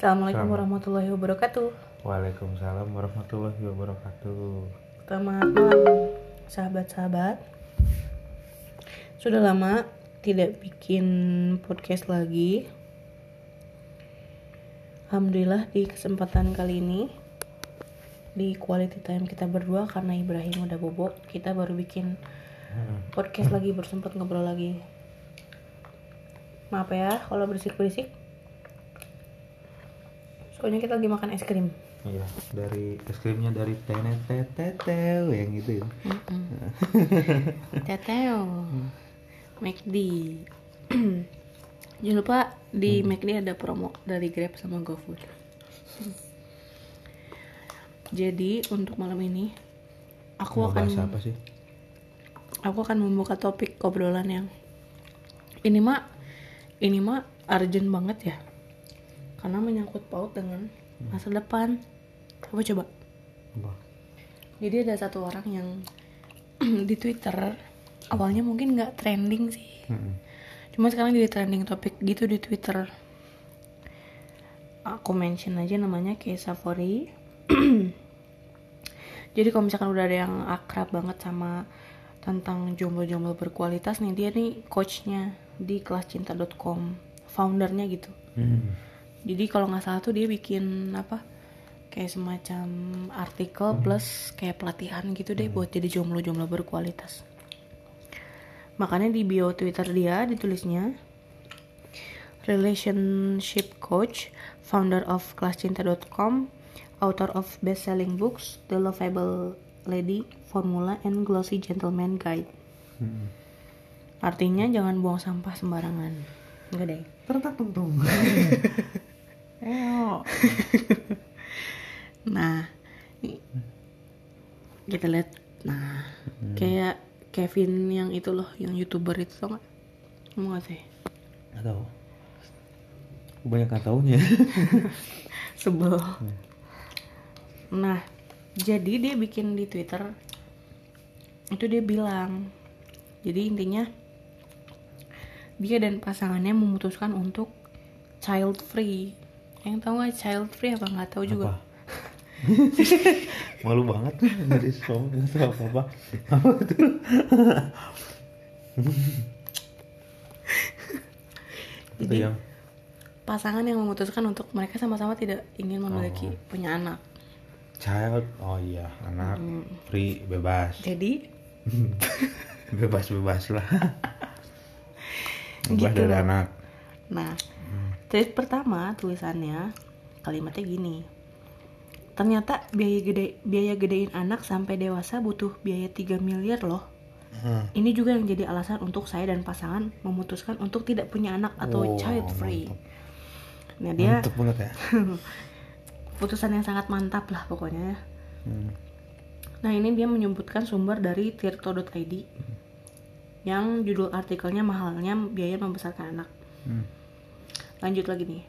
Assalamualaikum Salam. warahmatullahi wabarakatuh. Waalaikumsalam warahmatullahi wabarakatuh. Selamat malam, sahabat-sahabat. Sudah lama tidak bikin podcast lagi. Alhamdulillah di kesempatan kali ini di quality time kita berdua karena Ibrahim udah bobo, kita baru bikin podcast lagi bersempat ngobrol lagi. Maaf ya kalau berisik-berisik. Soalnya kita lagi makan es krim. Iya, dari es krimnya dari tenet tetetel yang itu ya. Teteo McD. Jangan lupa di McD ada promo dari Grab sama GoFood. Jadi untuk malam ini Aku Mau akan apa sih? Aku akan membuka topik obrolan yang Ini mah Ini mah urgent banget ya Karena menyangkut paut dengan masa depan Coba coba Apa? Jadi ada satu orang yang di Twitter awalnya mungkin nggak trending sih. Mm-mm. Cuma sekarang jadi trending topik gitu di Twitter. Aku mention aja namanya kayak Safari. jadi kalau misalkan udah ada yang akrab banget sama tentang jomblo-jomblo berkualitas nih dia nih coachnya di kelascinta.com foundernya gitu Hmm. Jadi kalau nggak salah tuh dia bikin apa kayak semacam artikel plus kayak pelatihan gitu deh buat jadi jomblo-jomblo berkualitas. Makanya di bio twitter dia ditulisnya relationship coach founder of kelascinta.com author of best-selling books The Lovable Lady Formula and Glossy Gentleman Guide. Mm-mm. artinya jangan buang sampah sembarangan. Enggak deh. Tung. Nah, kita lihat. Nah, kayak Kevin yang itu loh, yang youtuber itu tau gak? Kamu gak sih? Nggak tahu. Banyak nggak taunya. Sebel. Nah, jadi dia bikin di Twitter itu dia bilang, jadi intinya dia dan pasangannya memutuskan untuk child free. Yang tahu nggak child free apa nggak tahu juga. Apa? Malu banget dari nggak tahu apa apa. Apa itu? Itu Jadi- yang Pasangan yang memutuskan untuk mereka sama-sama tidak ingin memiliki punya anak. child. Oh iya, anak free bebas. Jadi bebas bebas lah. Bebas Gitu dari anak. Nah, tweet pertama tulisannya kalimatnya gini. Ternyata biaya gede biaya gedein anak sampai dewasa butuh biaya 3 miliar loh. Hmm. Ini juga yang jadi alasan untuk saya dan pasangan memutuskan untuk tidak punya anak atau Oh, child free. Nah, dia Mantep banget ya. putusan yang sangat mantap lah pokoknya. Hmm. Nah, ini dia menyebutkan sumber dari tirto.id yang judul artikelnya mahalnya biaya membesarkan anak. Hmm. Lanjut lagi nih.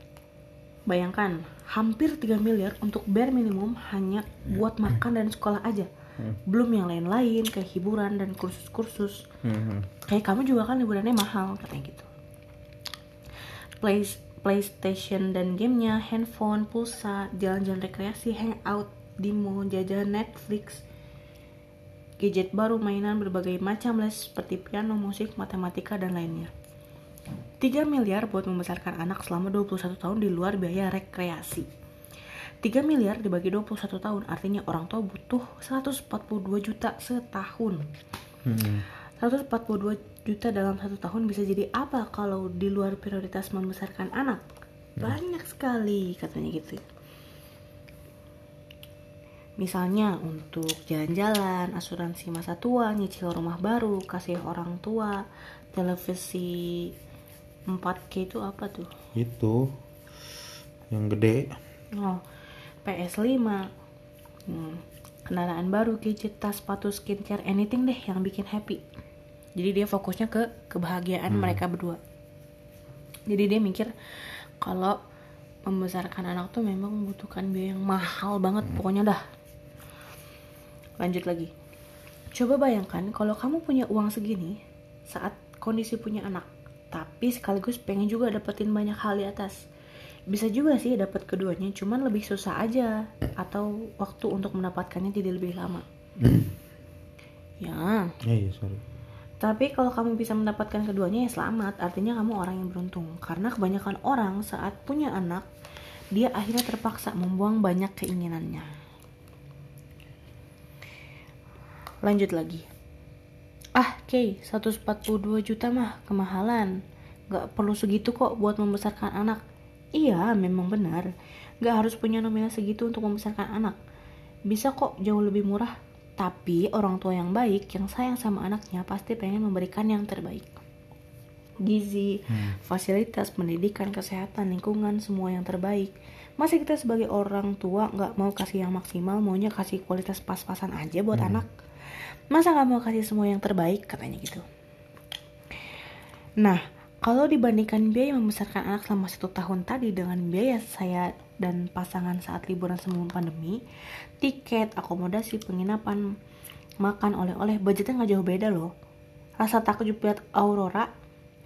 Bayangkan, hampir 3 miliar untuk bare minimum hanya buat makan dan sekolah aja. Belum yang lain-lain kayak hiburan dan kursus-kursus. Hmm. Kayak kamu juga kan liburannya mahal katanya gitu. Play, PlayStation dan gamenya, handphone, pulsa, jalan-jalan rekreasi, hangout, demo, jajan Netflix, gadget baru, mainan berbagai macam les seperti piano, musik, matematika, dan lainnya. 3 miliar buat membesarkan anak selama 21 tahun di luar biaya rekreasi. 3 miliar dibagi 21 tahun artinya orang tua butuh 142 juta setahun. Hmm. 142 juta dalam satu tahun bisa jadi apa kalau di luar prioritas membesarkan anak? Banyak sekali katanya gitu. Misalnya untuk jalan-jalan, asuransi masa tua, nyicil rumah baru, kasih orang tua, televisi 4K itu apa tuh? Itu yang gede. Oh, PS5 hmm, kendaraan baru, gadget, tas, sepatu, skincare, anything deh yang bikin happy. Jadi dia fokusnya ke kebahagiaan mereka berdua. Jadi dia mikir kalau membesarkan anak tuh memang membutuhkan biaya yang mahal banget pokoknya dah. Lanjut lagi. Coba bayangkan kalau kamu punya uang segini saat kondisi punya anak, tapi sekaligus pengen juga dapetin banyak hal di atas. bisa juga sih dapat keduanya cuman lebih susah aja. Atau waktu untuk mendapatkannya jadi lebih lama. Ya. Ya iya sorry. Tapi kalau kamu bisa mendapatkan keduanya ya selamat. Artinya kamu orang yang beruntung. Karena kebanyakan orang saat punya anak dia akhirnya terpaksa membuang banyak keinginannya. Lanjut lagi ah Kay 142 juta mah kemahalan Gak perlu segitu kok buat membesarkan anak Iya, memang benar. Gak harus punya nominal segitu untuk membesarkan anak. Bisa kok jauh lebih murah. Tapi orang tua yang baik, yang sayang sama anaknya, pasti pengen memberikan yang terbaik. Gizi, fasilitas, pendidikan, kesehatan, lingkungan, semua yang terbaik. Masa kita sebagai orang tua nggak mau kasih yang maksimal, maunya kasih kualitas pas-pasan aja buat anak? Masa nggak mau kasih semua yang terbaik? Katanya gitu. Nah, kalau dibandingkan biaya membesarkan anak selama satu tahun tadi dengan biaya saya dan pasangan saat liburan sebelum pandemi, tiket, akomodasi, penginapan, makan, oleh-oleh, budgetnya nggak jauh beda loh. Rasa takjub lihat Aurora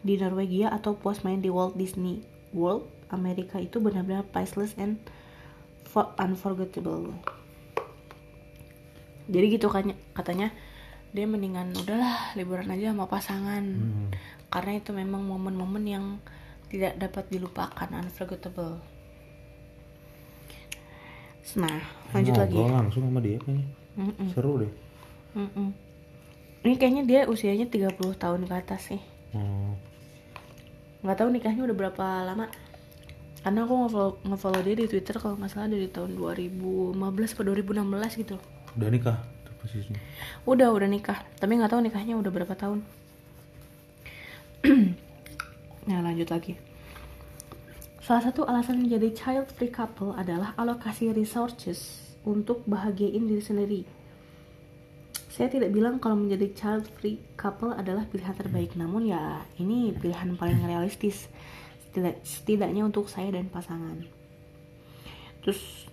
di Norwegia atau puas main di Walt Disney World Amerika itu benar-benar priceless and for- unforgettable. Jadi gitu kan katanya dia mendingan udahlah liburan aja sama pasangan. Hmm. karena itu memang momen-momen yang tidak dapat dilupakan unforgettable. Nah lanjut lagi. Ngobrol langsung sama dia kayaknya. Mm-mm, seru deh. Mm-mm. ini kayaknya dia usianya 30 tahun ke atas sih. Hmm. nggak tahu nikahnya udah berapa lama. Karena aku nge-follow, nge-follow dia di twitter kalau nggak salah dari tahun 2015 ke 2016 gitu udah nikah? Tuh posisinya. Udah udah nikah. Tapi nggak tahu nikahnya udah berapa tahun. Nah lanjut lagi. Salah satu alasan menjadi child free couple adalah alokasi resources untuk bahagiain diri sendiri. Saya tidak bilang kalau menjadi child free couple adalah pilihan terbaik namun ya ini pilihan paling realistis. Setidak- setidaknya untuk saya dan pasangan. Terus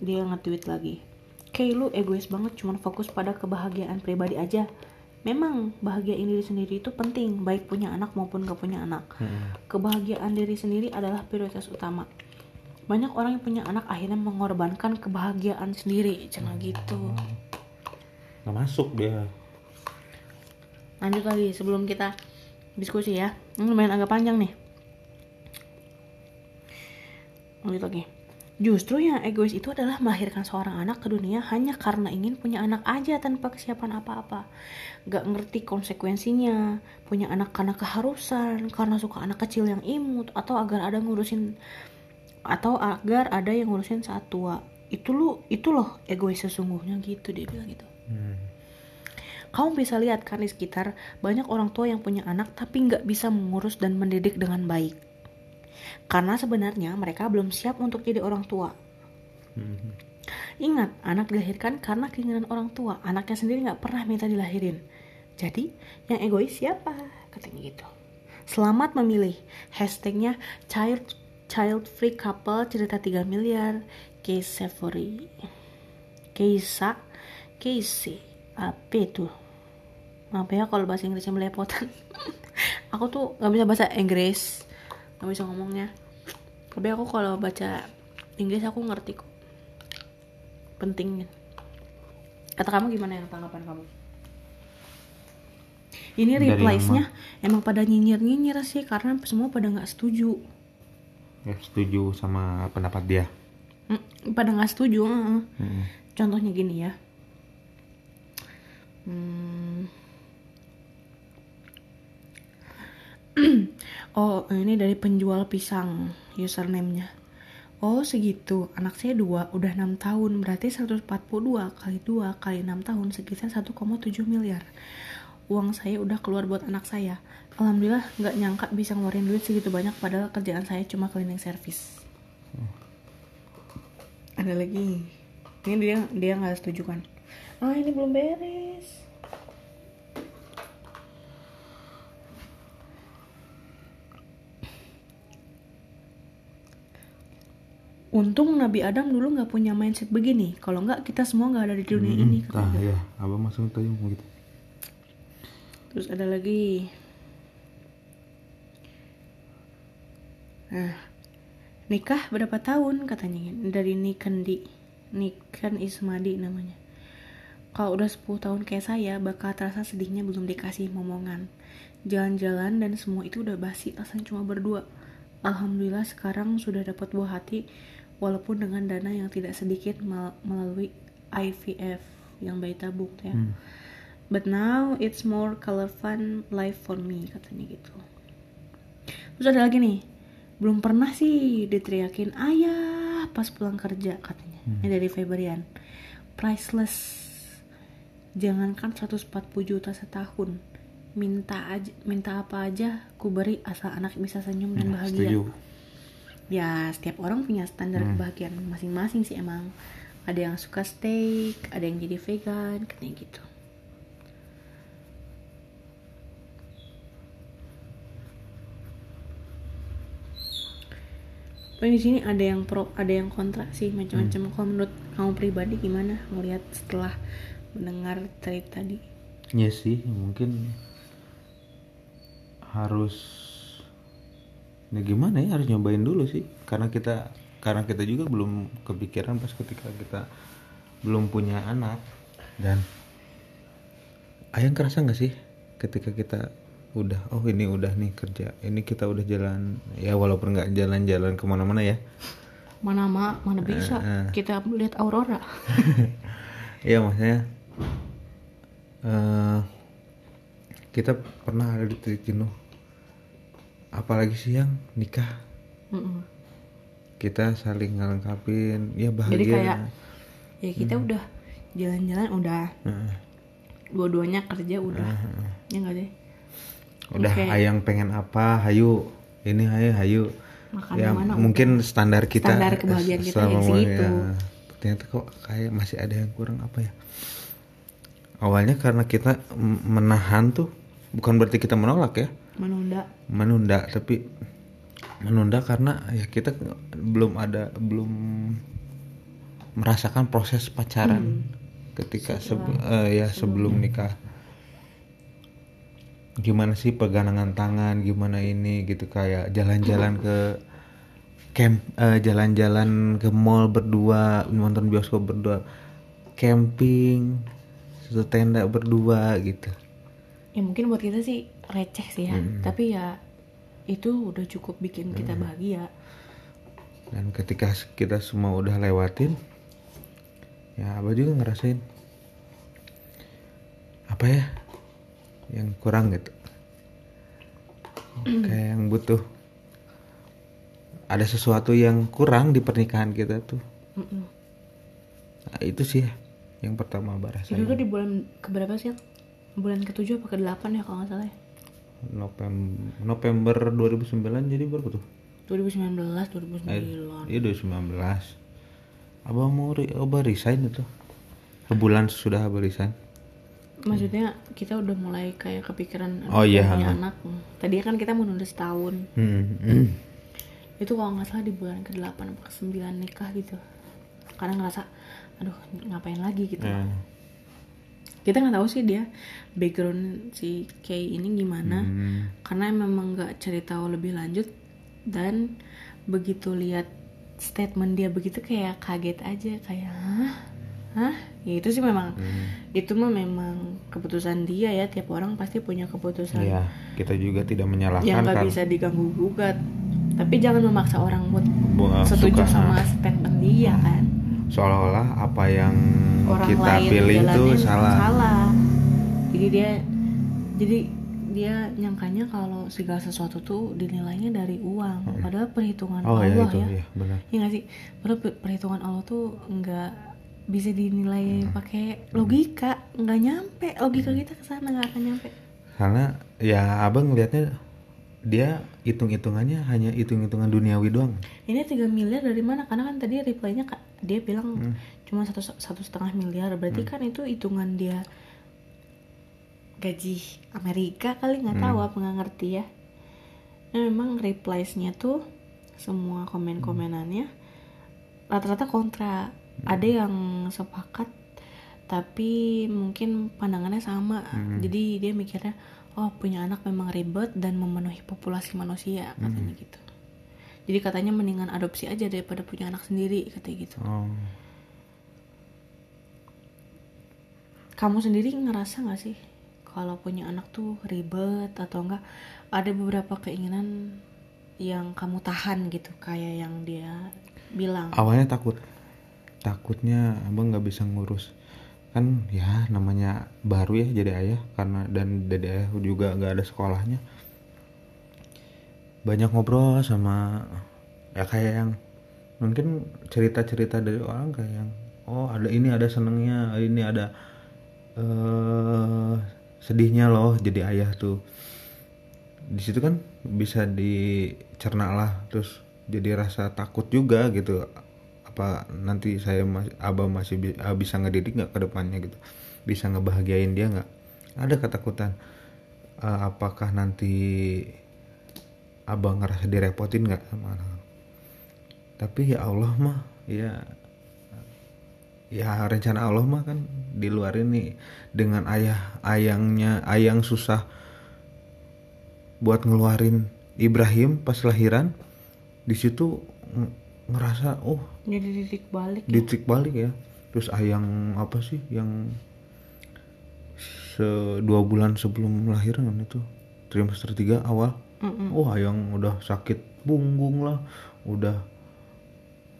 dia nge-tweet lagi Kayak lu egois banget cuman fokus pada kebahagiaan pribadi aja. Memang bahagiain diri sendiri itu penting Baik punya anak maupun gak punya anak. Hmm. Kebahagiaan diri sendiri adalah prioritas utama. Banyak orang yang punya anak akhirnya mengorbankan kebahagiaan sendiri Cina gitu. Nggak masuk dia. Lanjut lagi sebelum kita diskusi ya. Ini lumayan agak panjang nih. Lanjut lagi Justru yang egois itu adalah melahirkan seorang anak ke dunia hanya karena ingin punya anak aja tanpa kesiapan apa-apa. Gak ngerti konsekuensinya, punya anak karena keharusan, karena suka anak kecil yang imut, atau agar ada ngurusin atau agar ada yang ngurusin saat tua. Itu lu, itu loh egois sesungguhnya gitu dia bilang gitu. Hmm. Kamu bisa lihat kan di sekitar banyak orang tua yang punya anak tapi nggak bisa mengurus dan mendidik dengan baik. Karena sebenarnya mereka belum siap untuk jadi orang tua. Ingat, anak dilahirkan karena keinginan orang tua. Anaknya sendiri nggak pernah minta dilahirin. Jadi, yang egois siapa? Katanya gitu. Selamat memilih. Hashtagnya child child free couple cerita 3 miliar. Case Savory. Keisa. Casey. Apa itu? Maaf ya kalau bahasa Inggrisnya melepotan. aku tuh nggak bisa bahasa Inggris. Nggak bisa ngomongnya. Tapi aku kalau baca Inggris aku ngerti kok pentingnya kata kamu gimana yang tanggapan kamu ini replies-nya emang pada nyinyir-nyinyir sih karena semua pada nggak setuju ya setuju sama pendapat dia Mm, pada nggak setuju. Hmm. contohnya gini ya Hmm. oh ini dari penjual pisang username-nya. Oh segitu. Anak saya dua udah enam tahun. Berarti 142 kali 2 kali 6 tahun sekitar 1,7 miliar. Uang saya udah keluar buat anak saya. Alhamdulillah nggak nyangka bisa ngeluarin duit segitu banyak padahal kerjaan saya cuma cleaning service. Ada lagi? Ini dia dia nggak setuju kan? Ah ini belum beres Untung Nabi Adam dulu nggak punya mindset begini. Kalau nggak kita semua nggak ada di dunia ini. nah katanya. ya abang masuk tadi gitu Terus ada lagi. Nah, nikah berapa tahun katanya dari Nikandi Nikan Ismadi namanya kalau udah 10 tahun kayak saya bakal terasa sedihnya belum dikasih momongan jalan-jalan dan semua itu udah basi rasanya cuma berdua Alhamdulillah sekarang sudah dapat buah hati walaupun dengan dana yang tidak sedikit melalui IVF yang bayi tabung ya Hmm. But now it's more color fun life for me katanya gitu. Terus ada lagi nih, belum pernah sih diteriakin ayah pas pulang kerja katanya. Ini dari Febrian. Priceless. Jangankan 140 juta setahun. Minta aja, minta apa aja ku beri asal anak bisa senyum dan Nah, bahagia. setuju Ya, setiap orang punya standar kebahagiaan masing-masing sih emang. Ada yang suka steak, ada yang jadi vegan, katanya gitu. Tapi di sini ada yang pro, ada yang kontra sih macam-macam. Kalau menurut kamu pribadi gimana ngelihat setelah mendengar cerita tadi? Iya sih, mungkin harus ya gimana ya harus nyobain dulu sih karena kita karena kita juga belum kepikiran pas ketika kita belum punya anak dan ayang kerasa nggak sih ketika kita udah oh ini udah nih kerja ini kita udah jalan ya walaupun nggak jalan-jalan ke mana-mana ya Mana ma, mana bisa Eh, eh. kita lihat aurora. Iya maksudnya eh kita pernah ada di titik jenuh. Apalagi sih yang nikah Mm-mm. kita saling ngelengkapin ya bahagia. Jadi kayak ya kita udah jalan-jalan udah dua-duanya kerja udah ya nggak deh udah Oke. ayang pengen apa, hayu ini hayu hayu. Makan ya mana mungkin standar kita Standar kebahagiaan kita yang segitu. ya, ternyata kok kayak masih ada yang kurang apa ya? Awalnya karena kita menahan tuh bukan berarti kita menolak ya. Menunda. Menunda tapi menunda karena ya kita belum ada belum merasakan proses pacaran ketika sebe- eh, ya sebelum nikah. Gimana sih pegangan tangan gimana ini gitu kayak jalan-jalan ke camp eh, jalan-jalan ke mall berdua nonton bioskop berdua camping satu tenda berdua gitu ya mungkin buat kita sih receh sih ya. Tapi ya itu udah cukup bikin kita bahagia. Dan ketika kita semua udah lewatin ya abah juga ngerasain. Apa ya? Yang kurang gitu. Kayak yang butuh. Ada sesuatu yang kurang di pernikahan kita tuh. Mm-mm. nah, itu sih yang pertama abah itu rasain tuh di bulan keberapa sih? Bulan ketujuh apa ke delapan ya kalau nggak salah ya? November November 2009 jadi berapa tuh? 2019 2009 Iya 2019 Abah mau re- Abah resign itu. Sebulan sudah Abah resign. Maksudnya kita udah mulai kayak kepikiran Oh, iya. punya anak. Tadi kan kita mau nunda setahun hmm. hmm. itu kalau nggak salah di bulan ke 8 apa ke 9 nikah gitu. Karena ngerasa aduh ngapain lagi? gitu. Nah, kita nggak tahu sih dia background si Kay ini gimana. Hmm. karena memang nggak cari tahu lebih lanjut dan begitu lihat statement dia begitu kayak kaget aja kayak hah? Hah? Ya itu sih memang itu mah memang keputusan dia ya. Tiap orang pasti punya keputusan. Ya kita juga tidak menyalahkan yang nggak kan. bisa diganggu gugat. Tapi jangan memaksa orang buat Bu- setuju suka, sama statement dia kan Seolah-olah apa yang orang kita lain pilih itu salah. salah. Jadi dia jadi dia nyangkanya kalau segala sesuatu tuh dinilainya dari uang padahal perhitungan Oh ya Allah itu ya. ya benar. Iya nggak sih? Padahal per- perhitungan Allah tuh nggak bisa dinilai pakai logika nggak nyampe. Logika kita ke sana nggak akan nyampe. Karena ya abang ngelihatnya dia hitung-hitungannya hanya hitung-hitungan duniawi doang. Ini 3 miliar dari mana? Karena kan tadi reply-nya Kak, dia bilang cuma satu satu setengah miliar. Berarti kan itu hitungan dia gaji Amerika kali nggak tahu apa nggak ngerti ya. Nah, memang replies-nya tuh semua komen-komenannya rata-rata kontra. Ada yang sepakat tapi mungkin pandangannya sama. Jadi dia mikirnya oh punya anak memang ribet dan memenuhi populasi manusia katanya gitu jadi katanya mendingan adopsi aja daripada punya anak sendiri katanya gitu. Oh. Kamu sendiri ngerasa nggak sih kalau punya anak tuh ribet atau enggak ada beberapa keinginan yang kamu tahan gitu kayak yang dia bilang. Awalnya takut. Takutnya abang nggak bisa ngurus. Kan ya namanya baru ya jadi ayah karena dan dede ayah juga nggak ada sekolahnya banyak ngobrol sama ya kayak yang mungkin cerita-cerita dari orang kayak yang oh ada ini ada senengnya ini ada eh sedihnya loh jadi ayah tuh. Di situ kan bisa dicerna lah terus jadi rasa takut juga gitu. Apa nanti saya masih abah masih ah, bisa ngedidik nggak ke depannya gitu? Bisa ngebahagiain dia nggak? Ada ketakutan. Eh, apakah nanti abah ngerasa direpotin nggak? Sama anak tapi ya Allah mah ya ya rencana Allah mah kan di luar ini dengan ayah ayangnya ayang susah buat ngeluarin Ibrahim pas lahiran di situ ng- ngerasa oh jadi titik balik titik balik ya. Terus ayang apa sih yang se dua bulan sebelum lahiran itu trimester 3 awal Mm-mm. oh ayang udah sakit punggung lah udah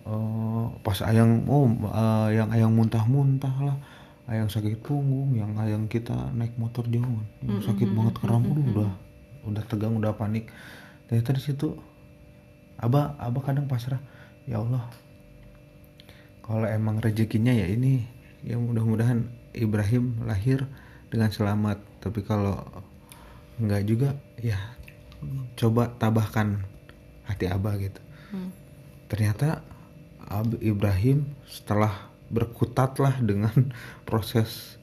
eh, pas ayang oh eh, yang ayang muntah-muntah lah ayang sakit punggung yang ayang kita naik motor jauh yang sakit banget kram Aduh, udah udah tegang udah panik. Ternyata di situ abah abah kadang pasrah ya Allah kalau emang rezekinya ya ini ya mudah-mudahan Ibrahim lahir dengan selamat tapi kalau enggak juga ya coba tabahkan hati abah gitu. Hmm. ternyata Ab Ibrahim setelah berkutatlah dengan proses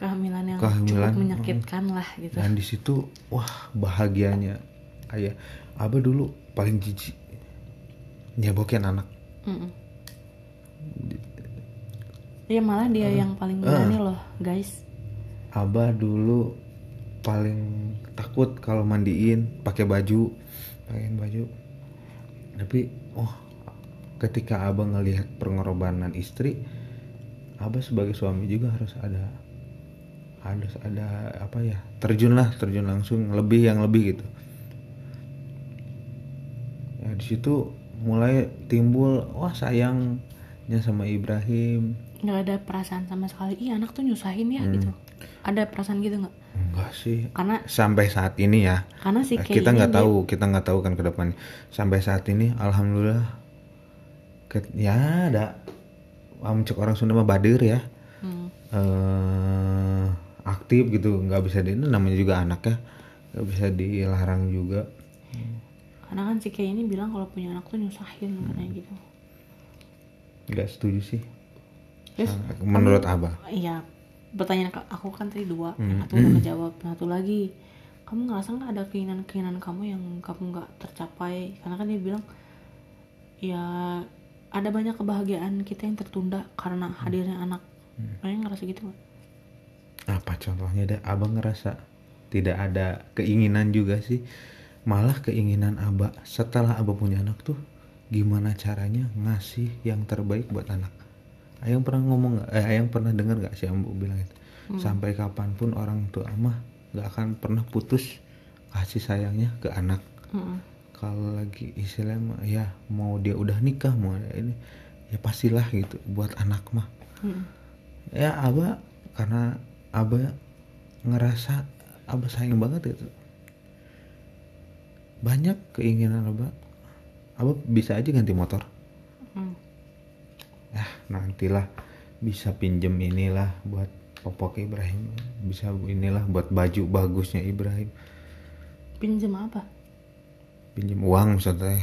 kehamilan yang Kehamilan, cukup menyakitkan lah gitu. Dan di situ wah bahagianya. Ayah abah dulu paling jijik. Nyebokin anak. Mm-mm. Iya malah dia yang paling berani loh guys. Abah dulu paling takut kalau mandiin pakai baju pakein baju. Tapi oh ketika abah ngelihat pengorbanan istri abah sebagai suami juga harus ada harus ada apa ya terjun lah terjun langsung lebih yang lebih gitu. Ya di situ mulai timbul wah sayangnya sama Ibrahim. Nggak ada perasaan sama sekali. Iya anak tuh nyusahin ya Hmm. gitu. Ada perasaan gitu nggak enggak sih. Karena sampai saat ini ya. Karena sih kita nggak tahu kita nggak tahu kan ke depan. Sampai saat ini alhamdulillah ke- ya ada. Am cek orang Sunda mah badir ya. Hmm. eh aktif gitu nggak bisa di namanya juga anak ya. Nggak bisa dilarang juga. Karena kan si kayak ini bilang kalau punya anak tuh nyusahin Hmm. katanya gitu. Nggak setuju sih. Terus, menurut abah. Iya pertanyaan aku kan tadi dua Hmm. yang satu udah kejawab yang satu lagi kamu ngerasa nggak ada keinginan-keinginan kamu yang kamu nggak tercapai? Karena kan dia bilang ya ada banyak kebahagiaan kita yang tertunda karena hadirnya anak. Hmm. kalian ngerasa gitu nggak? Apa contohnya deh? Abang ngerasa tidak ada keinginan juga sih. Malah keinginan abah. Setelah abah punya anak tuh gimana caranya ngasih yang terbaik buat anak ayang pernah ngomong eh ayang pernah dengar nggak si ambu bilang itu? Sampai kapan pun orang tua mah nggak akan pernah putus kasih sayangnya ke anak. Mm-mm. kalau lagi istilahnya ya mau dia udah nikah mau ini ya pastilah gitu buat anak mah. Mm-mm. ya abah karena abah ngerasa abah sayang banget itu banyak keinginan abah. Abah bisa aja ganti motor. Ya nantilah bisa pinjem inilah buat popok Ibrahim. Bisa inilah buat baju bagusnya Ibrahim. Pinjem apa? Pinjem uang maksudnya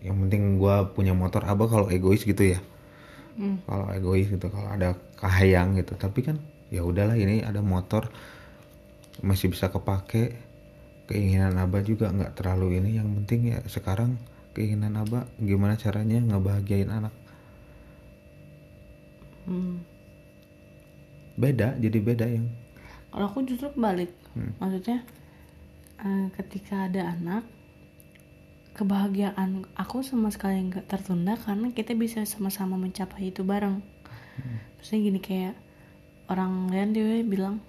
yang penting gua punya motor. Abah kalau egois gitu ya. Mm. kalau egois gitu kalau ada kahayang gitu. Tapi kan ya udahlah ini ada motor. Masih bisa kepake. Keinginan abah juga nggak terlalu ini. Yang penting ya sekarang keinginan abah gimana caranya ngebahagiain anak Mm. beda jadi beda yang kalau aku justru kebalik Hmm. maksudnya eh, ketika ada anak kebahagiaan aku sama sekali nggak tertunda karena kita bisa sama-sama mencapai itu bareng maksudnya gini kayak orang lain dia bilang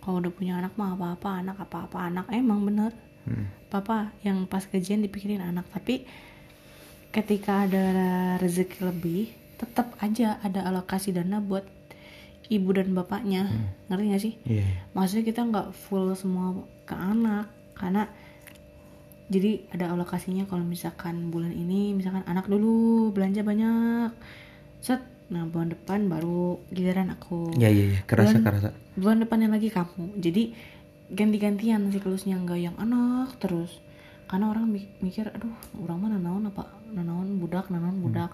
kalau udah punya anak mah apa-apa anak apa-apa anak emang bener Hmm. papa yang pas gajian dipikirin anak tapi ketika ada rezeki lebih tetap aja ada alokasi dana buat ibu dan bapaknya. Ngerti gak sih? Iya. maksudnya kita nggak full semua ke anak karena jadi ada alokasinya kalau misalkan bulan ini misalkan anak dulu belanja banyak. Set nah bulan depan baru giliran aku. Iya iya iya. Kerasa Bulan- kerasa. bulan depannya lagi kamu. Jadi ganti-gantian siklusnya nggak yang anak terus. Karena orang mi- mikir aduh orang mana nanaon apa nanaon budak nanaon budak.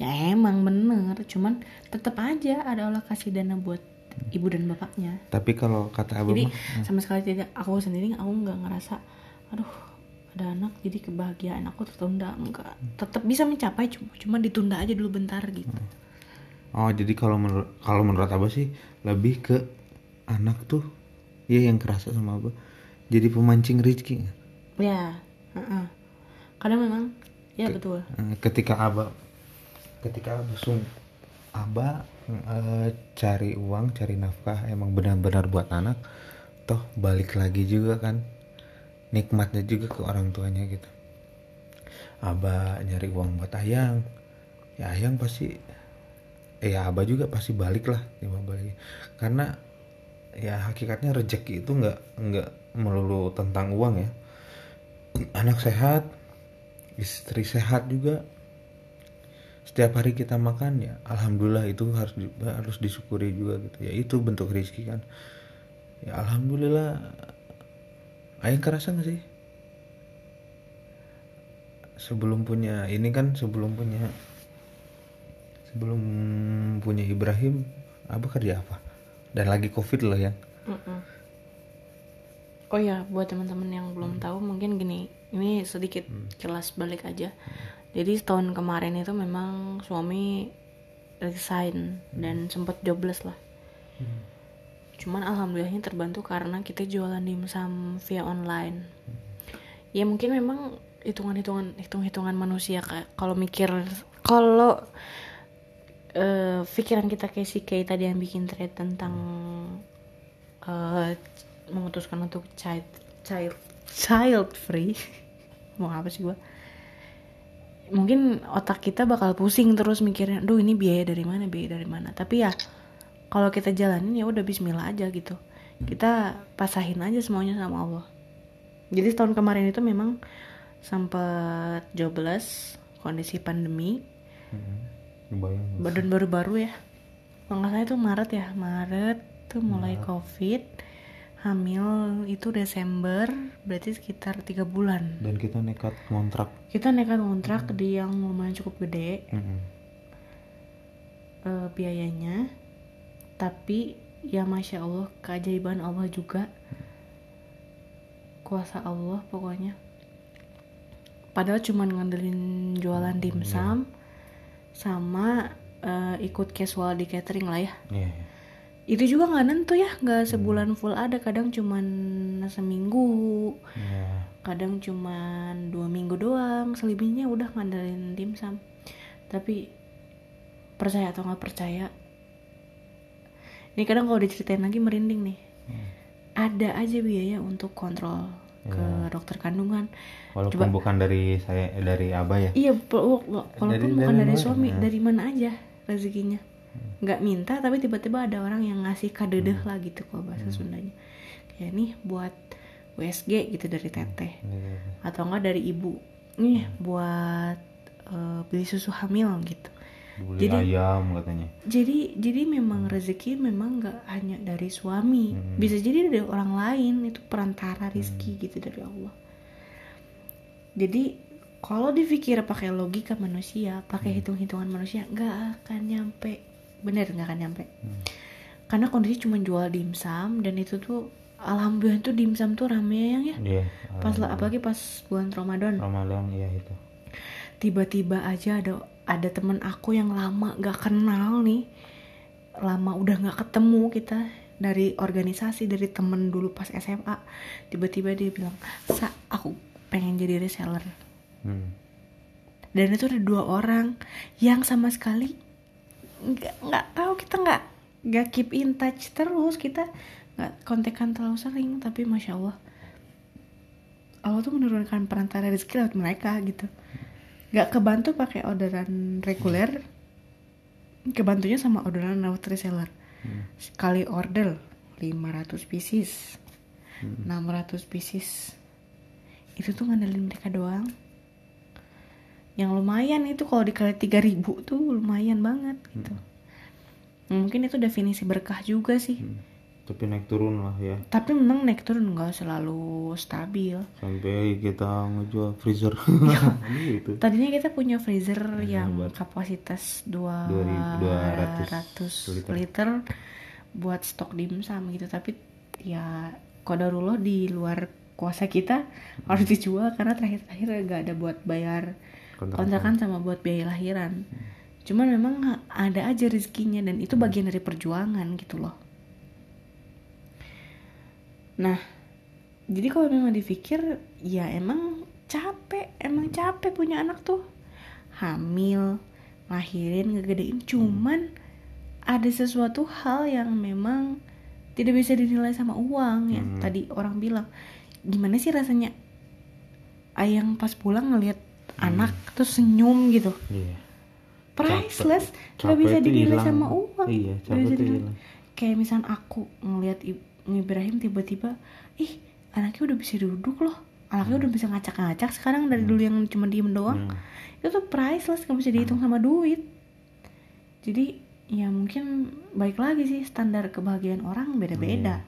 Ya emang bener cuman tetap aja ada alokasi dana buat ibu dan bapaknya. Tapi kalau kata abang jadi mah, sama sekali tidak. Aku sendiri aku nggak ngerasa aduh ada anak jadi kebahagiaan aku tertunda. Enggak tetap bisa mencapai cuma cuma ditunda aja dulu bentar gitu. Oh jadi kalau menurut kalau menurut abah sih lebih ke anak tuh ya yang kerasa sama abah. Jadi pemancing rezeki. ya heeh. kadang memang ya betul. Eh, ketika abah ketika abah sung abah eh, cari uang cari nafkah emang benar-benar buat anak toh balik lagi juga kan nikmatnya juga ke orang tuanya gitu. Abah nyari uang buat ayang ya ayang pasti eh, ya abah juga pasti balik lah tiba balik. Karena ya hakikatnya rezeki itu nggak nggak melulu tentang uang ya. Anak sehat istri sehat juga. Setiap hari kita makan ya alhamdulillah itu harus harus disyukuri juga gitu. Ya itu bentuk rezeki kan. Ya alhamdulillah. Ayah kerasa nggak sih? Sebelum punya ini kan sebelum punya sebelum punya Ibrahim abah kerja apa? Dan lagi covid loh ya. Mm-mm. Oh ya, buat teman-teman yang belum tahu mungkin gini, ini sedikit jelas balik aja. Jadi tahun kemarin itu memang suami resign dan sempat jobless lah. Cuman alhamdulillahnya terbantu karena kita jualan dimsum via online. Ya mungkin memang hitungan-hitungan hitung-hitungan manusia kayak kalau mikir kalau eh, pikiran kita kayak si Kay tadi yang bikin thread tentang eh, memutuskan untuk child child child free mau apa sih gua? Mungkin otak kita bakal pusing terus mikirnya duh ini biaya dari mana biaya dari mana? Tapi ya kalau kita jalanin ya udah Bismillah aja gitu. Kita pasahin aja semuanya sama Allah. Jadi tahun kemarin itu memang sempat jobless kondisi pandemi. Kebayang. badan baru-baru ya. Kalau nggak salah itu Maret ya. Maret tuh mulai covid hamil itu Desember berarti sekitar tiga bulan. Dan kita nekat kontrak kita nekat kontrak di yang lumayan cukup gede. Mm-mm. eh, biayanya. Tapi ya masya Allah keajaiban Allah juga. Kuasa Allah pokoknya. Padahal cuman ngandelin jualan dimsum sama eh, ikut casual di catering lah ya. Iya, iya. Itu juga nggak nentu ya nggak sebulan full ada kadang cuman seminggu Iya. kadang cuman dua minggu doang selebihnya udah ngandelin dimsum tapi percaya atau nggak percaya ini kadang kalau diceritain lagi merinding nih Hmm. ada aja biaya untuk kontrol ke dokter kandungan walaupun bukan dari saya dari abah ya iya wa- wa- walaupun Dari- bukan dari dari mana? suami Hmm. dari mana aja rezekinya nggak minta tapi tiba-tiba ada orang yang ngasih kadedeh Hmm. lah gitu kalau bahasa Sundanya. Kayak nih buat USG gitu dari teteh. Iya. atau enggak dari ibu. Nih buat eh, beli susu hamil gitu. Dibeli Jadi- ayam katanya. jadi jadi memang rezeki memang nggak hanya dari suami. Hmm. bisa jadi dari orang lain itu perantara rizki gitu dari Allah. Jadi kalau dipikir pakai logika manusia pakai hitung-hitungan manusia nggak akan nyampe bener nggak akan nyampe Hmm. karena kondisi cuma jual dimsum dan itu tuh alhamdulillah tuh dimsum tuh rame ya yang ya Iya. pas lah apalagi pas bulan Ramadan Ramadan iya itu. tiba-tiba aja ada ada temen aku yang lama gak kenal nih lama udah nggak ketemu kita dari organisasi dari temen dulu pas SMA tiba-tiba dia bilang sa aku pengen jadi reseller Hmm. dan itu ada dua orang yang sama sekali nggak nggak tahu kita nggak nggak keep in touch terus. Kita nggak kontekan terlalu sering tapi masya allah. Allah tuh menurunkan perantara rezeki lewat mereka gitu. Nggak kebantu pakai orderan reguler kebantunya sama orderan lewat reseller. Hmm. sekali order 500 pieces. Hmm. 600 pieces. Itu tuh ngandelin mereka doang yang lumayan itu kalau dikali 3000 tuh lumayan banget gitu mungkin itu definisi berkah juga sih Hmm. Tapi naik turun lah ya. tapi memang naik turun nggak selalu stabil Sampai kita ngejual freezer. gitu. tadinya kita punya freezer yang buat kapasitas 200 200 liter. liter. buat stok dimsum gitu tapi ya kodarullah di luar kuasa kita harus dijual karena terakhir-terakhir nggak ada buat bayar Kontrakan. kontrakan sama buat biaya lahiran. Cuman memang ada aja rezekinya dan itu bagian dari perjuangan gitu loh. Nah jadi kalau memang dipikir ya emang capek emang capek punya anak tuh. Hamil lahirin ngegedein. Cuman ada sesuatu hal yang memang tidak bisa dinilai sama uang ya Hmm. tadi orang bilang. Gimana sih rasanya? Ayang pas pulang ngelihat anak terus senyum gitu. Iya. priceless. Nggak bisa dinilai sama uang. Iya, capek hilang. kayak misal aku ngelihat Ib- Ibrahim tiba-tiba ih anaknya udah bisa duduk loh. Anaknya udah bisa ngacak-ngacak sekarang dari dulu yang cuma diem doang. Hmm. itu tuh priceless nggak bisa dihitung sama duit. Jadi ya mungkin baik lagi sih standar kebahagiaan orang beda-beda.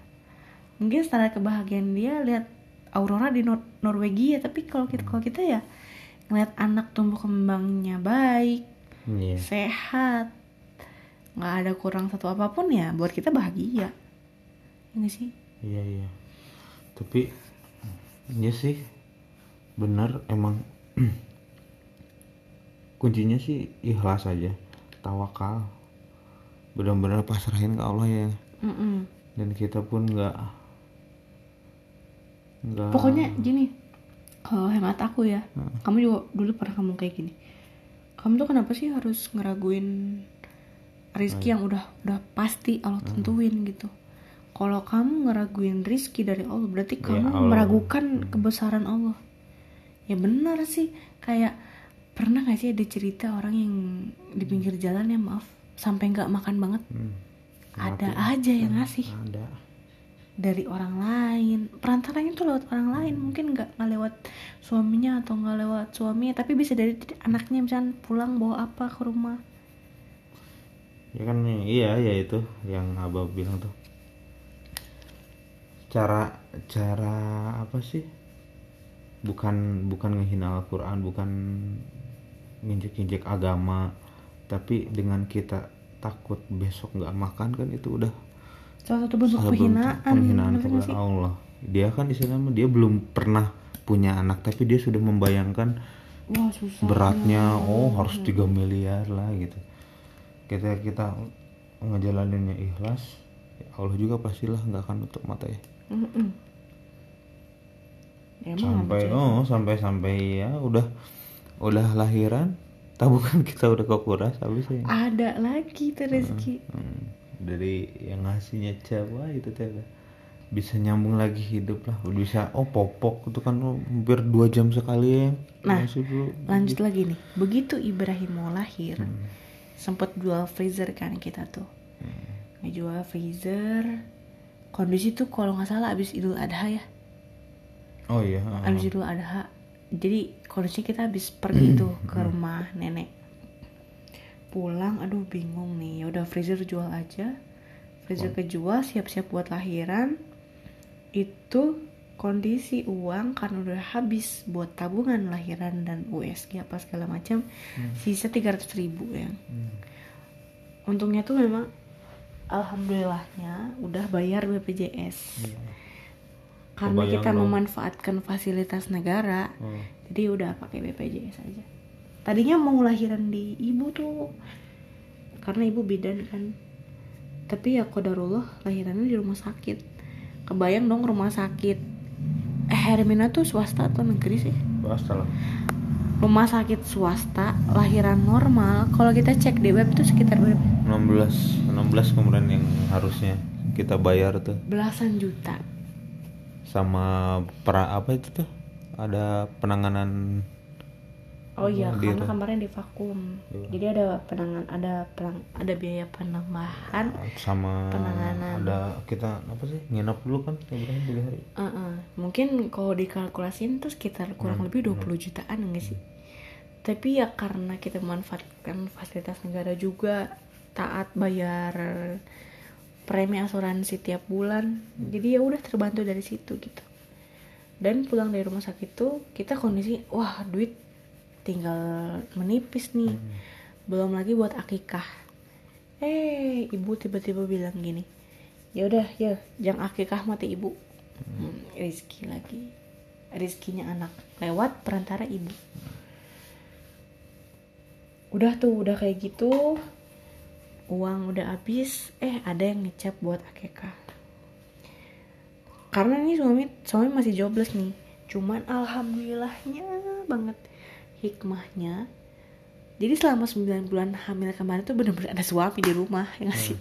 Mungkin standar kebahagiaan dia lihat aurora di Nor- Norwegia tapi kalau kita kalau kita ya ngeliat anak tumbuh kembangnya baik Iya. sehat nggak ada kurang satu apa pun ya buat kita bahagia ini sih Iya iya. Tapi ya sih benar emang kuncinya sih ikhlas aja, tawakal. Benar-benar pasrahin ke Allah ya. Mm-mm. Dan kita pun nggak nggak pokoknya gini kalau hemat aku ya. Hmm. kamu juga dulu pernah ngomong kayak gini. Kamu tuh kenapa sih harus ngeraguin rizki yang udah udah pasti Allah Hmm. tentuin gitu? Kalau kamu ngeraguin rizki dari Allah berarti Ya, kamu Allah. meragukan kebesaran Allah. Ya benar sih. Kayak pernah gak sih ada cerita orang yang di pinggir jalan ya maaf sampai nggak makan banget? Hmm, ada aja yang ngasih. ada. Dari orang lain perantaranya tuh lewat orang lain mungkin nggak nggak lewat suaminya atau nggak lewat suaminya tapi bisa dari anaknya misalnya pulang bawa apa ke rumah Ya kan iya ya itu yang abah bilang tuh. Cara cara apa sih? Bukan bukan ngehina Al-Qur'an, bukan nginjek-injek agama, tapi dengan kita takut besok nggak makan kan itu udah salah satu bentuk salah penghinaan. penghinaan kepada sih? Allah. Dia kan istilahnya dia belum pernah punya anak tapi dia sudah membayangkan wah susah beratnya oh harus 3 miliar lah gitu. Kita kita ngejalaninnya ikhlas ya Allah juga pastilah nggak akan tutup mata ya. Mm-mm. Ya, emang sampai oh sampai sampai ya udah udah lahiran tabungan kita udah kekuras habis ya. Ada lagi tuh rezeki. Hmm, dari yang ngasihnya siapa itu teh bisa nyambung lagi hidup lah. Bisa oh popok itu kan oh, hampir dua jam sekali ya Nah, lanjut lagi nih. Begitu Ibrahim mau lahir Hmm. sempet jual freezer kan kita tuh. Hmm. ngejual freezer. Kondisi tuh kalau nggak salah abis idul adha ya. Oh iya abis idul adha. Jadi kondisi kita habis pergi tuh ke rumah nenek pulang aduh bingung nih. Ya udah freezer jual aja. Freezer kejual siap-siap buat lahiran. Itu kondisi uang karena udah habis buat tabungan lahiran dan USG apa segala macam sisa 300 ribu ya. Hmm. untungnya tuh memang alhamdulillahnya udah bayar BPJS Iya. karena Kebayang kita memanfaatkan fasilitas negara Oh. jadi udah pakai BPJS aja tadinya mau lahiran di ibu tuh karena ibu bidan kan. Tapi ya kodarullah lahirannya di rumah sakit. Kebayang dong rumah sakit. Eh Hermina tuh swasta atau negeri sih? Swasta lah. Rumah sakit swasta lahiran normal. Kalau kita cek di web itu sekitar berapa? 16 16 kemarin yang harusnya kita bayar tuh. Belasan juta. Sama pra apa itu tuh? Ada penanganan oh iya karena kemarin di vakum Iya. jadi ada penangan ada pelang, ada biaya penambahan sama Penanganan. ada kita apa sih nginap dulu kan tiga hari Uh-uh. Mungkin kalau dikalkulasin tuh sekitar kurang lebih 20 jutaan enggak sih? Tapi ya karena kita memanfaatkan fasilitas negara juga taat bayar premi asuransi tiap bulan. Jadi ya udah terbantu dari situ gitu. Dan pulang dari rumah sakit tuh kita kondisi wah duit tinggal menipis nih. Belum lagi buat akikah. Eh, ibu tiba-tiba bilang gini. Ya udah, ya, jangan akikah mati ibu. Hmm, rizki lagi rizkinya anak lewat perantara ibu udah tuh udah kayak gitu uang udah habis eh ada yang ngecap buat akekah karena nih suami suami masih jobless nih cuman alhamdulillahnya banget hikmahnya. Jadi selama 9 bulan hamil kemarin tuh bener-bener ada suami di rumah ya nggak sih?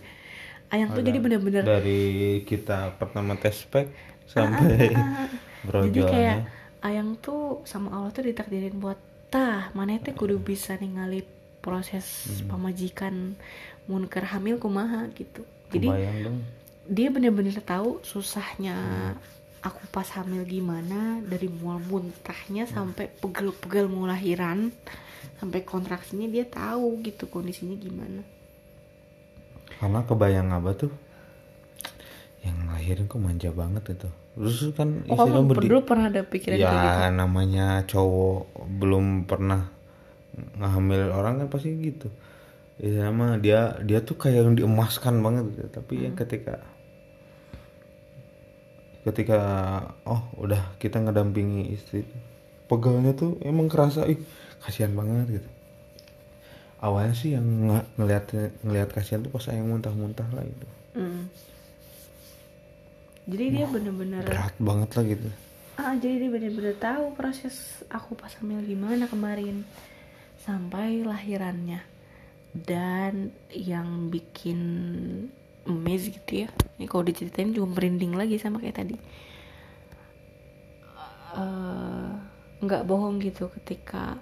Ayang tuh jadi bener-bener dari kita pertama tes pack sampai jadi kayak ayang tuh sama Allah tuh ditakdirin buat tah mana teh kudu bisa ningali proses Hmm. pamajikan munker hamil kumaha? Gitu. Jadi dia bener-bener tahu susahnya Hmm. Aku pas hamil gimana dari mulai muntahnya sampai pegel-pegel mau lahiran sampai kontraksinya dia tahu gitu kondisinya gimana. Karena kebayang apa tuh? Yang lahirin kok manja banget itu. Terus kan oh kamu berdi dulu pernah ada pikiran kayak gitu? ya namanya cowok belum pernah ngambil orang kan pasti gitu. Ya sama dia dia tuh kayak yang diemaskan banget gitu. tapi Hmm. yang ketika ketika oh udah kita ngedampingi istri pegalnya tuh emang kerasa ih kasihan banget gitu awalnya sih yang ng- ngeliat ngeliat kasihan tuh pas yang muntah-muntah lah itu Mm. jadi dia bener-bener berat banget lah gitu Ah, jadi dia bener-bener tahu proses aku pas hamil gimana kemarin sampai lahirannya. Dan yang bikin amazed gitu ya. Ini kalau diceritain juga merinding lagi sama kayak tadi. Eh, nggak bohong gitu ketika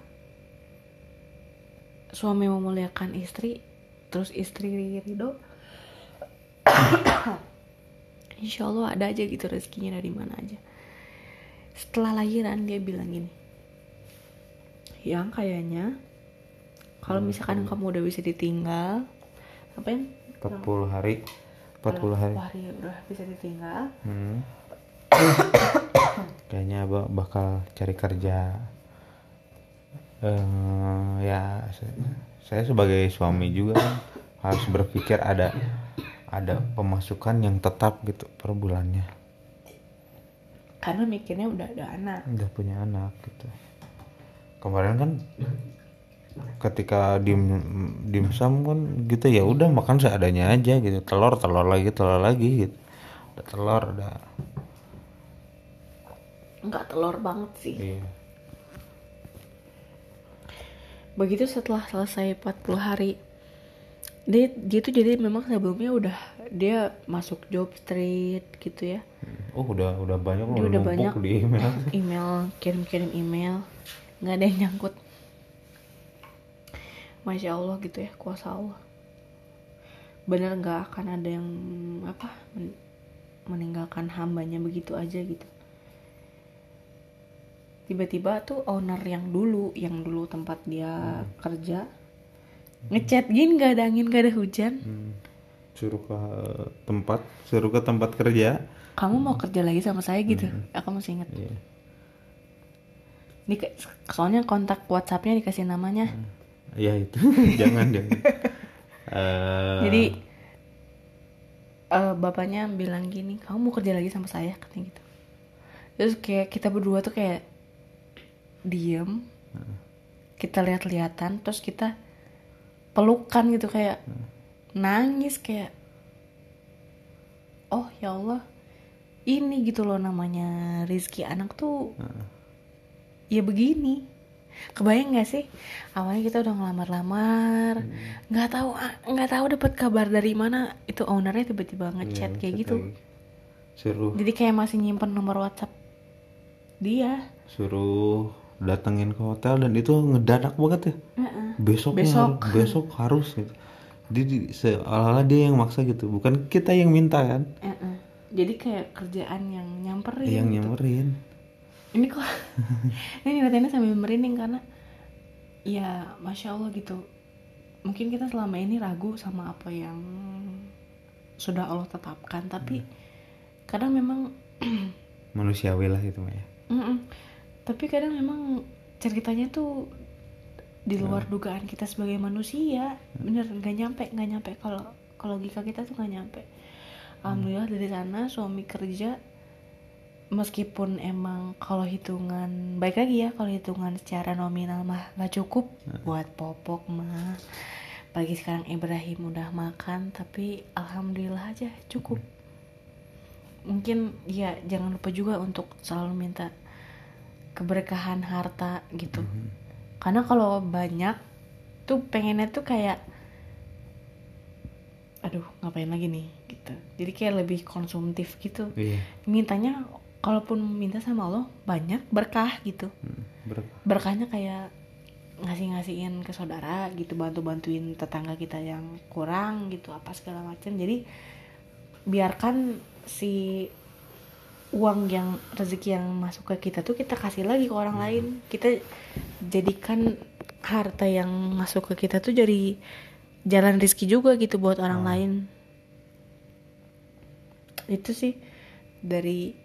suami memuliakan istri, terus istri ridho. Insya Allah ada aja gitu rezekinya dari mana aja setelah lahiran dia bilang gini yang kayaknya kalau misalkan kamu udah bisa ditinggal apa yang 40 hari 40 hari hari udah bisa ditinggal Hmm. Kayaknya abah bakal cari kerja. Eh, ya saya, saya sebagai suami juga kan harus berpikir ada ada pemasukan yang tetap gitu per bulannya. karena mikirnya udah ada anak Udah punya anak gitu. Kemarin kan ketika dim dimsum kan gitu ya udah makan seadanya aja gitu. Telur telur lagi telur lagi gitu. Ada telur ada. Nggak telur banget sih. Iya. Begitu setelah selesai 40 hari dia dia tuh jadi memang sebelumnya udah dia masuk job street gitu ya. Oh udah udah banyak loh Dia udah banyak. di email. email kirim-kirim email. Nggak ada yang nyangkut masya allah gitu ya kuasa allah. Bener nggak akan ada yang apa men- meninggalkan hambanya begitu aja gitu? Tiba-tiba tuh owner yang dulu yang dulu tempat dia kerja ngechat gini nggak ada angin nggak ada hujan. Hmm. Suruh ke tempat, suruh ke tempat kerja. kamu mau kerja lagi sama saya gitu? Aku masih inget Iya. Ini ke- soalnya kontak WhatsAppnya dikasih namanya Ya itu, jangan jangan. Eh, Jadi eh, bapaknya bilang gini, kamu mau kerja lagi sama saya katanya gitu. Terus kayak kita berdua tuh kayak diem, kita lihat-lihatan, terus kita pelukan gitu kayak nangis kayak, oh ya Allah, ini gitu loh namanya rizki anak tuh, ya begini. Kebayang nggak sih? Awalnya kita udah ngelamar-lamar nggak tahu ah, nggak tahu dapat kabar dari mana itu ownernya tiba-tiba ngechat Iya, kayak chat gitu suruh. Jadi kayak masih nyimpen nomor WhatsApp dia. Suruh datengin ke hotel dan itu ngedadak banget ya. Heeh. besok Besok. harus, besok harus gitu. Jadi di- seolah-olah dia yang maksa gitu bukan kita yang minta kan. Heeh. jadi kayak kerjaan yang nyamperin yang gitu. nyamperin ini kok ini ngeliatinnya sambil merinding karena ya masya allah gitu. Mungkin kita selama ini ragu sama apa yang sudah Allah tetapkan tapi kadang memang manusiawi lah gitu Maya Mm-mm. tapi kadang memang ceritanya tuh di luar dugaan kita sebagai manusia bener nggak nyampe nggak nyampe. Kalau kalau logika kita tuh nggak nyampe. Alhamdulillah dari sana suami kerja meskipun emang kalau hitungan baik lagi ya kalau hitungan secara nominal mah nggak cukup buat popok mah. Pagi sekarang Ibrahim udah makan tapi alhamdulillah aja cukup. Mungkin ya jangan lupa juga untuk selalu minta keberkahan harta gitu. Karena kalau banyak tuh pengennya tuh kayak aduh ngapain lagi nih? gitu. Jadi kayak lebih konsumtif gitu. Iya. Mintanya kalaupun minta sama Allah banyak berkah gitu. Hmm, ber- berkahnya kayak ngasih-ngasihin ke saudara gitu bantu-bantuin tetangga kita yang kurang gitu apa segala macam. Jadi biarkan si uang yang rezeki yang masuk ke kita tuh kita kasih lagi ke orang lain. Kita jadikan harta yang masuk ke kita tuh jadi jalan rezeki juga gitu buat orang lain. Itu sih dari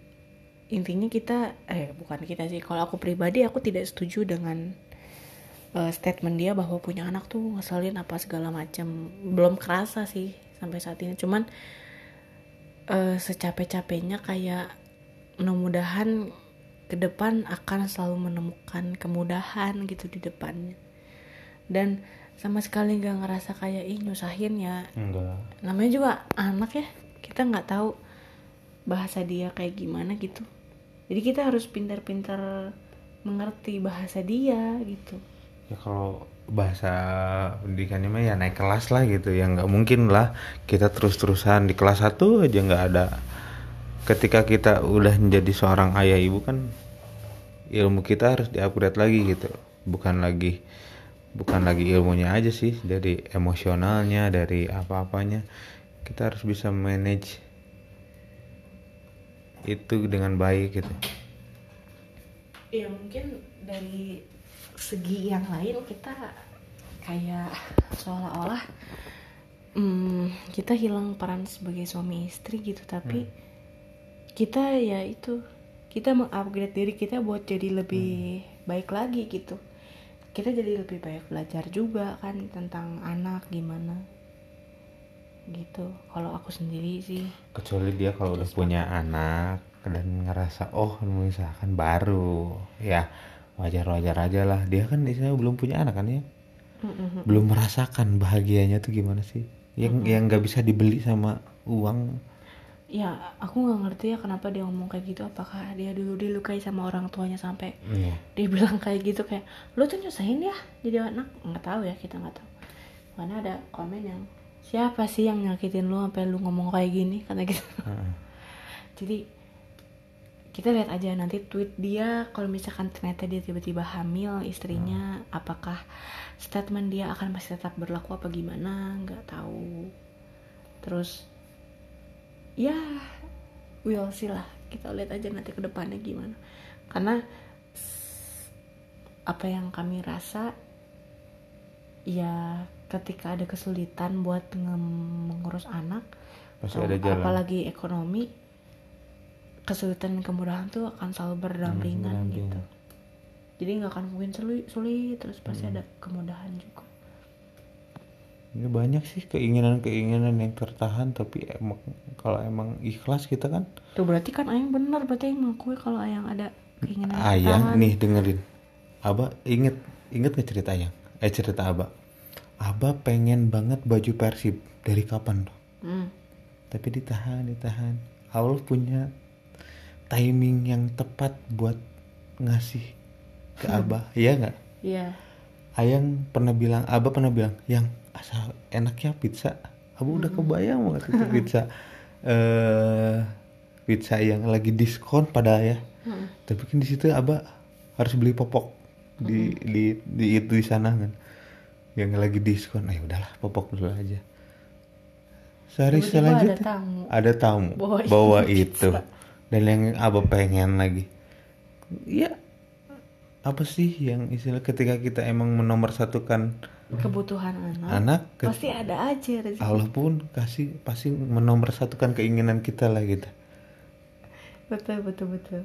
intinya kita eh bukan kita sih kalau aku pribadi aku tidak setuju dengan eh, statement dia bahwa punya anak tuh ngeselin apa segala macam belum kerasa sih sampai saat ini. Cuman eh, secapek-capeknya kayak mudah-mudahan ke depan akan selalu menemukan kemudahan gitu di depannya. Dan sama sekali nggak ngerasa kayak ih nyusahin ya. Enggak. Namanya juga anak ya. Kita nggak tahu bahasa dia kayak gimana gitu jadi kita harus pintar-pintar mengerti bahasa dia gitu. Ya kalau bahasa pendidikannya mah ya naik kelas lah gitu. Ya nggak mungkin lah kita terus-terusan di kelas 1 aja nggak ada. Ketika kita udah menjadi seorang ayah ibu kan ilmu kita harus diupgrade lagi gitu. Bukan lagi bukan lagi ilmunya aja sih dari emosionalnya dari apa-apanya. Kita harus bisa manage itu dengan baik gitu. Ya mungkin dari segi yang lain kita kayak seolah-olah hmm, kita hilang peran sebagai suami istri gitu tapi kita ya itu kita mengupgrade diri kita buat jadi lebih baik lagi gitu. Kita jadi lebih banyak belajar juga kan tentang anak gimana gitu. Kalau aku sendiri sih. Kecuali dia kalau udah punya anak dan ngerasa oh misalkan baru. Ya wajar-wajar aja lah. Dia kan istilahnya belum punya anak kan ya? Mm-mm. belum merasakan bahagianya tuh gimana sih? Yang yang nggak bisa dibeli sama uang. Ya aku nggak ngerti ya kenapa dia ngomong kayak gitu. Apakah dia dulu dilukai sama orang tuanya sampai Iya. dia bilang kayak gitu kayak lu tuh nyusahin ya jadi anak. Nggak tahu ya kita nggak tahu. Mana ada komen yang siapa sih yang nyakitin lu sampai lu ngomong kayak gini? Kata gitu. Heeh. jadi kita lihat aja nanti tweet dia kalau misalkan ternyata dia tiba-tiba hamil istrinya apakah statement dia akan masih tetap berlaku apa gimana? Nggak tahu. Terus ya we'll see lah. Kita lihat aja nanti ke depannya gimana. Karena apa yang kami rasa ya ketika ada kesulitan buat mengurus anak pasti ada jalan apalagi ekonomi kesulitan dan kemudahan tuh akan selalu berdampingan berdampingan. gitu jadi nggak akan mungkin sulit, sulit terus pasti Hmm. ada kemudahan juga ini banyak sih keinginan-keinginan yang tertahan tapi emang kalau emang ikhlas kita kan tuh berarti kan ayang benar berarti ayang mengakui kalau ayang ada keinginan yang ayang tertahan. nih dengerin Aba inget inget nggak cerita ayang eh cerita Aba Aba pengen banget baju persib dari kapan tuh Hmm. tapi ditahan ditahan Allah punya timing yang tepat buat ngasih ke Abah iya nggak Iya. Ayang pernah bilang, Abah pernah bilang, yang asal enaknya pizza. Abah udah kebayang banget itu pizza. eh pizza yang lagi diskon pada ya. Hmm. Tapi kan di situ Abah harus beli popok di di di itu di sana kan. Yang lagi diskon. Ayo udahlah popok dulu aja. Sehari Tiba-tiba selanjutnya ada tamu. ada tamu Bawa bawa, pizza. itu dan yang Abah pengen lagi. Ya apa sih yang istilah ketika kita emang menomorsatukan Kebutuhan anak. anak ke- Pasti ada aja rezeki. Allah pun kasih pasti menomorsatukan keinginan kita lah gitu Betul betul betul.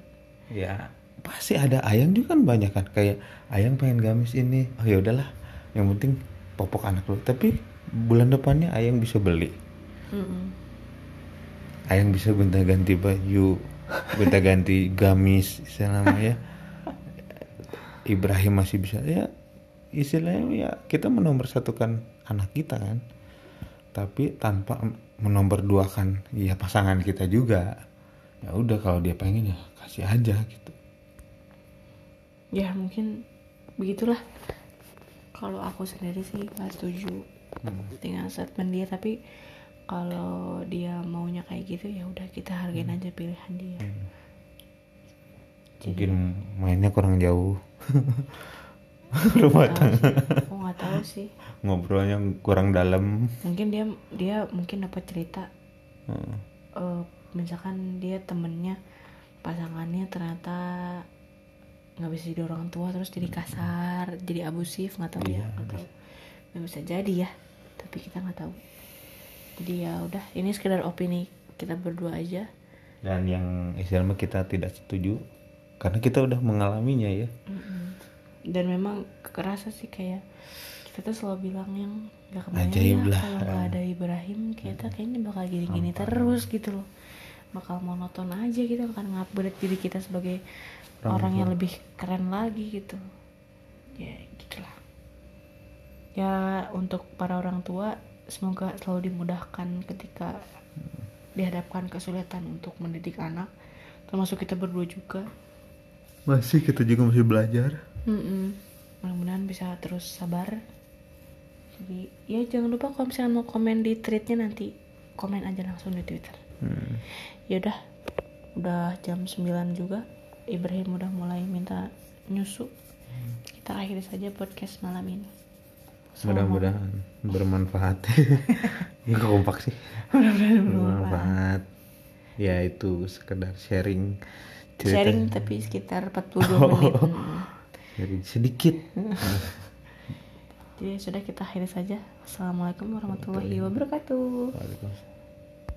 ya pasti ada ayang juga kan banyak kan kayak ayang pengen gamis ini oh ya udahlah yang penting popok anak lu. Tapi bulan depannya ayang bisa beli. Mm-mm. ayang bisa gonta ganti baju gonta ganti gamis istilahnya ya. Ibrahim masih bisa. Ya istilahnya ya kita menomorsatukan anak kita kan. Tapi tanpa menomorduakan ya pasangan kita juga. Ya udah kalau dia pengen ya kasih aja gitu. Ya mungkin begitulah. Kalau aku sendiri sih nggak setuju dengan statement dia tapi kalau dia maunya kayak gitu ya udah kita hargain aja pilihan dia. mungkin mainnya kurang jauh rumah tangga. Aku nggak tahu sih. ngobrolnya kurang dalam Mungkin dia dia mungkin dapat cerita Heeh. eh, misalkan dia temennya pasangannya ternyata nggak bisa jadi orang tua terus jadi kasar jadi abusif nggak tahu Iya, ya nggak tahu. Nggak bisa jadi ya tapi kita nggak tahu. Jadi ya udah ini sekedar opini kita berdua aja. Dan yang istilahnya kita tidak setuju karena kita udah mengalaminya ya. Dan memang kerasa sih kayak kita tuh selalu bilang yang nggak kebayang Ajaib ya kalau nggak ada Ibrahim kita kayaknya bakal gini-gini terus gitu loh. Bakal monoton aja gitu akan ngupgrade diri kita sebagai orang yang lebih keren lagi gitu. Ya gitulah. Ya untuk para orang tua semoga selalu dimudahkan ketika dihadapkan kesulitan untuk mendidik anak. Termasuk kita berdua juga. Masih kita juga masih belajar. Mm-mm. mudah-mudahan bisa terus sabar. Jadi ya jangan lupa kalau misalnya mau komen di tweetnya nanti komen aja langsung di twitter. Hmm. ya udah udah jam 9 juga Ibrahim udah mulai minta nyusu. Kita akhiri saja podcast malam ini. Mudah-mudahan bermanfaat. Nggak kompak sih. Mudah-mudahan bermanfaat. Ya itu sekedar sharing cerita. Sharing tapi sekitar 42 menit. Mm. sharing sedikit. Jadi sudah kita akhiri saja. Assalamualaikum warahmatullahi wabarakatuh. Waalaikumsalam.